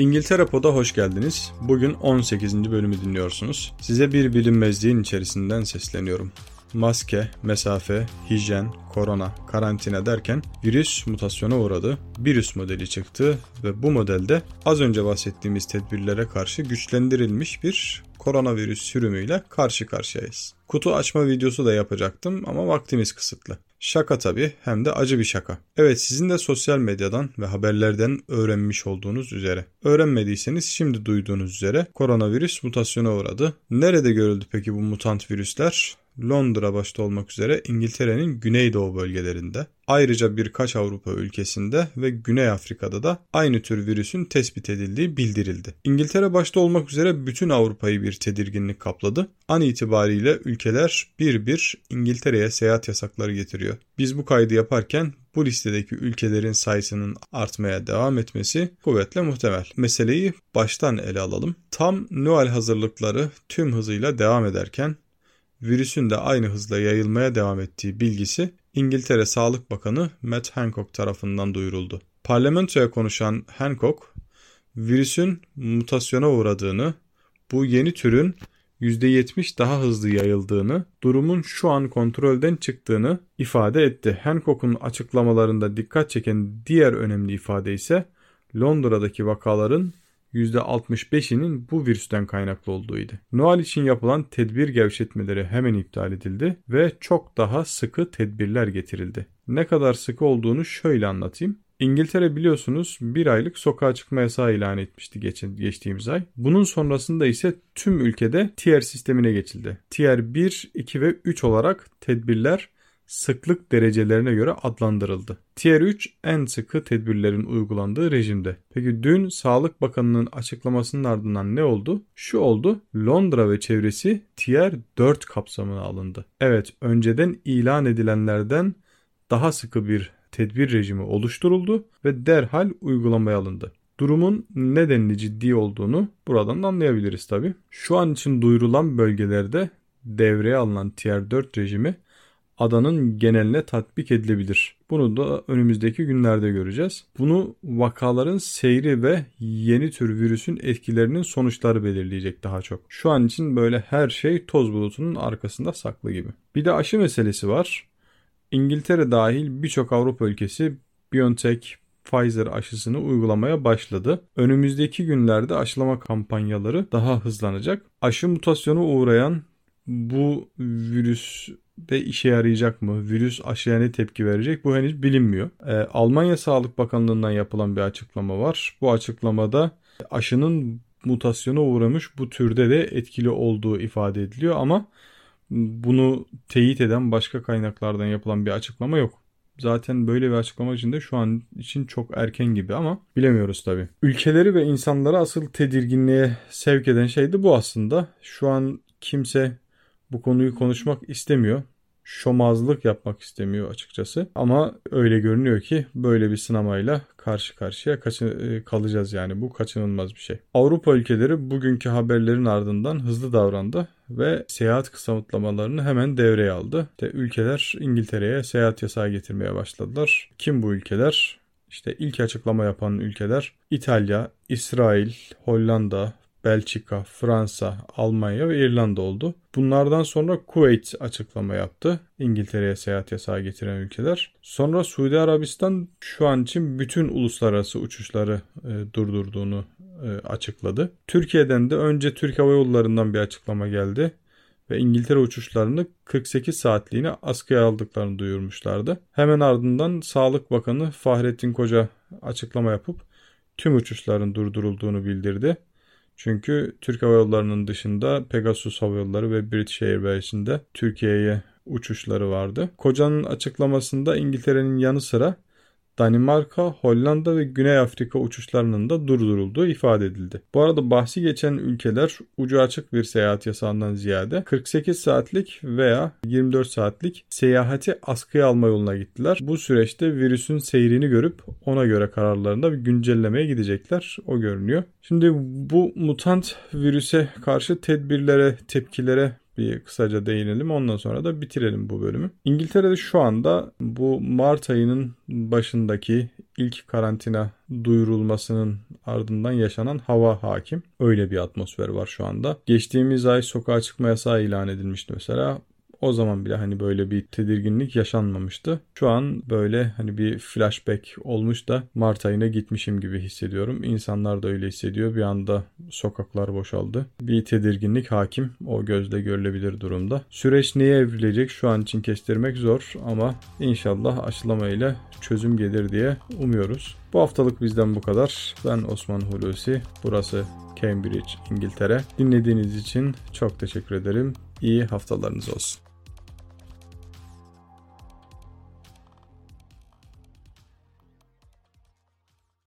İngiltere Pod'a hoş geldiniz. Bugün 18. bölümü dinliyorsunuz. Size bir bilinmezliğin içerisinden sesleniyorum. Maske, mesafe, hijyen, korona, karantina derken virüs mutasyona uğradı. Virüs modeli çıktı ve bu modelde az önce bahsettiğimiz tedbirlere karşı güçlendirilmiş bir koronavirüs sürümüyle karşı karşıyayız. Kutu açma videosu da yapacaktım ama vaktimiz kısıtlı. Şaka tabi hem de acı bir şaka. Evet sizin de sosyal medyadan ve haberlerden öğrenmiş olduğunuz üzere. Öğrenmediyseniz şimdi duyduğunuz üzere koronavirüs mutasyona uğradı. Nerede görüldü peki bu mutant virüsler? Londra başta olmak üzere İngiltere'nin güneydoğu bölgelerinde, ayrıca birkaç Avrupa ülkesinde ve Güney Afrika'da da aynı tür virüsün tespit edildiği bildirildi. İngiltere başta olmak üzere bütün Avrupa'yı bir tedirginlik kapladı. An itibariyle ülkeler bir bir İngiltere'ye seyahat yasakları getiriyor. Biz bu kaydı yaparken bu listedeki ülkelerin sayısının artmaya devam etmesi kuvvetle muhtemel. Meseleyi baştan ele alalım. Tam Noel hazırlıkları tüm hızıyla devam ederken virüsün de aynı hızla yayılmaya devam ettiği bilgisi İngiltere Sağlık Bakanı Matt Hancock tarafından duyuruldu. Parlamentoya konuşan Hancock, virüsün mutasyona uğradığını, bu yeni türün %70 daha hızlı yayıldığını, durumun şu an kontrolden çıktığını ifade etti. Hancock'un açıklamalarında dikkat çeken diğer önemli ifade ise Londra'daki vakaların %65'inin bu virüsten kaynaklı olduğuydu. Noel için yapılan tedbir gevşetmeleri hemen iptal edildi ve çok daha sıkı tedbirler getirildi. Ne kadar sıkı olduğunu şöyle anlatayım. İngiltere biliyorsunuz bir aylık sokağa çıkma yasağı ilan etmişti geçen, geçtiğimiz ay. Bunun sonrasında ise tüm ülkede tier sistemine geçildi. Tier 1, 2 ve 3 olarak tedbirler sıklık derecelerine göre adlandırıldı. Tier 3 en sıkı tedbirlerin uygulandığı rejimde. Peki dün Sağlık Bakanı'nın açıklamasının ardından ne oldu? Şu oldu. Londra ve çevresi Tier 4 kapsamına alındı. Evet, önceden ilan edilenlerden daha sıkı bir tedbir rejimi oluşturuldu ve derhal uygulamaya alındı. Durumun nedenli ciddi olduğunu buradan anlayabiliriz tabi. Şu an için duyurulan bölgelerde devreye alınan Tier 4 rejimi adanın geneline tatbik edilebilir. Bunu da önümüzdeki günlerde göreceğiz. Bunu vakaların seyri ve yeni tür virüsün etkilerinin sonuçları belirleyecek daha çok. Şu an için böyle her şey toz bulutunun arkasında saklı gibi. Bir de aşı meselesi var. İngiltere dahil birçok Avrupa ülkesi BioNTech, Pfizer aşısını uygulamaya başladı. Önümüzdeki günlerde aşılama kampanyaları daha hızlanacak. Aşı mutasyonu uğrayan bu virüs de işe yarayacak mı? Virüs aşıya ne tepki verecek? Bu henüz bilinmiyor. Ee, Almanya Sağlık Bakanlığı'ndan yapılan bir açıklama var. Bu açıklamada aşının mutasyona uğramış bu türde de etkili olduğu ifade ediliyor ama bunu teyit eden başka kaynaklardan yapılan bir açıklama yok. Zaten böyle bir açıklama için de şu an için çok erken gibi ama bilemiyoruz tabi. Ülkeleri ve insanları asıl tedirginliğe sevk eden şey de bu aslında. Şu an kimse bu konuyu konuşmak istemiyor. Şomazlık yapmak istemiyor açıkçası. Ama öyle görünüyor ki böyle bir sınamayla karşı karşıya kaçı, e, kalacağız yani bu kaçınılmaz bir şey. Avrupa ülkeleri bugünkü haberlerin ardından hızlı davrandı ve seyahat kısıtlamalarını hemen devreye aldı. İşte ülkeler İngiltere'ye seyahat yasağı getirmeye başladılar. Kim bu ülkeler? İşte ilk açıklama yapan ülkeler İtalya, İsrail, Hollanda, Belçika, Fransa, Almanya ve İrlanda oldu. Bunlardan sonra Kuveyt açıklama yaptı. İngiltere'ye seyahat yasağı getiren ülkeler. Sonra Suudi Arabistan şu an için bütün uluslararası uçuşları e, durdurduğunu e, açıkladı. Türkiye'den de önce Türk Hava Yolları'ndan bir açıklama geldi ve İngiltere uçuşlarını 48 saatliğine askıya aldıklarını duyurmuşlardı. Hemen ardından Sağlık Bakanı Fahrettin Koca açıklama yapıp tüm uçuşların durdurulduğunu bildirdi. Çünkü Türk Hava Yolları'nın dışında Pegasus Hava Yolları ve British Airways'in de Türkiye'ye uçuşları vardı. Koca'nın açıklamasında İngiltere'nin yanı sıra Danimarka, Hollanda ve Güney Afrika uçuşlarının da durdurulduğu ifade edildi. Bu arada bahsi geçen ülkeler ucu açık bir seyahat yasağından ziyade 48 saatlik veya 24 saatlik seyahati askıya alma yoluna gittiler. Bu süreçte virüsün seyrini görüp ona göre kararlarında bir güncellemeye gidecekler. O görünüyor. Şimdi bu mutant virüse karşı tedbirlere, tepkilere bir kısaca değinelim. Ondan sonra da bitirelim bu bölümü. İngiltere'de şu anda bu Mart ayının başındaki ilk karantina duyurulmasının ardından yaşanan hava hakim. Öyle bir atmosfer var şu anda. Geçtiğimiz ay sokağa çıkma yasağı ilan edilmişti mesela. O zaman bile hani böyle bir tedirginlik yaşanmamıştı. Şu an böyle hani bir flashback olmuş da Mart ayına gitmişim gibi hissediyorum. İnsanlar da öyle hissediyor. Bir anda sokaklar boşaldı. Bir tedirginlik hakim. O gözle görülebilir durumda. Süreç neye evrilecek şu an için kestirmek zor ama inşallah aşılamayla çözüm gelir diye umuyoruz. Bu haftalık bizden bu kadar. Ben Osman Hulusi. Burası Cambridge, İngiltere. Dinlediğiniz için çok teşekkür ederim. İyi haftalarınız olsun.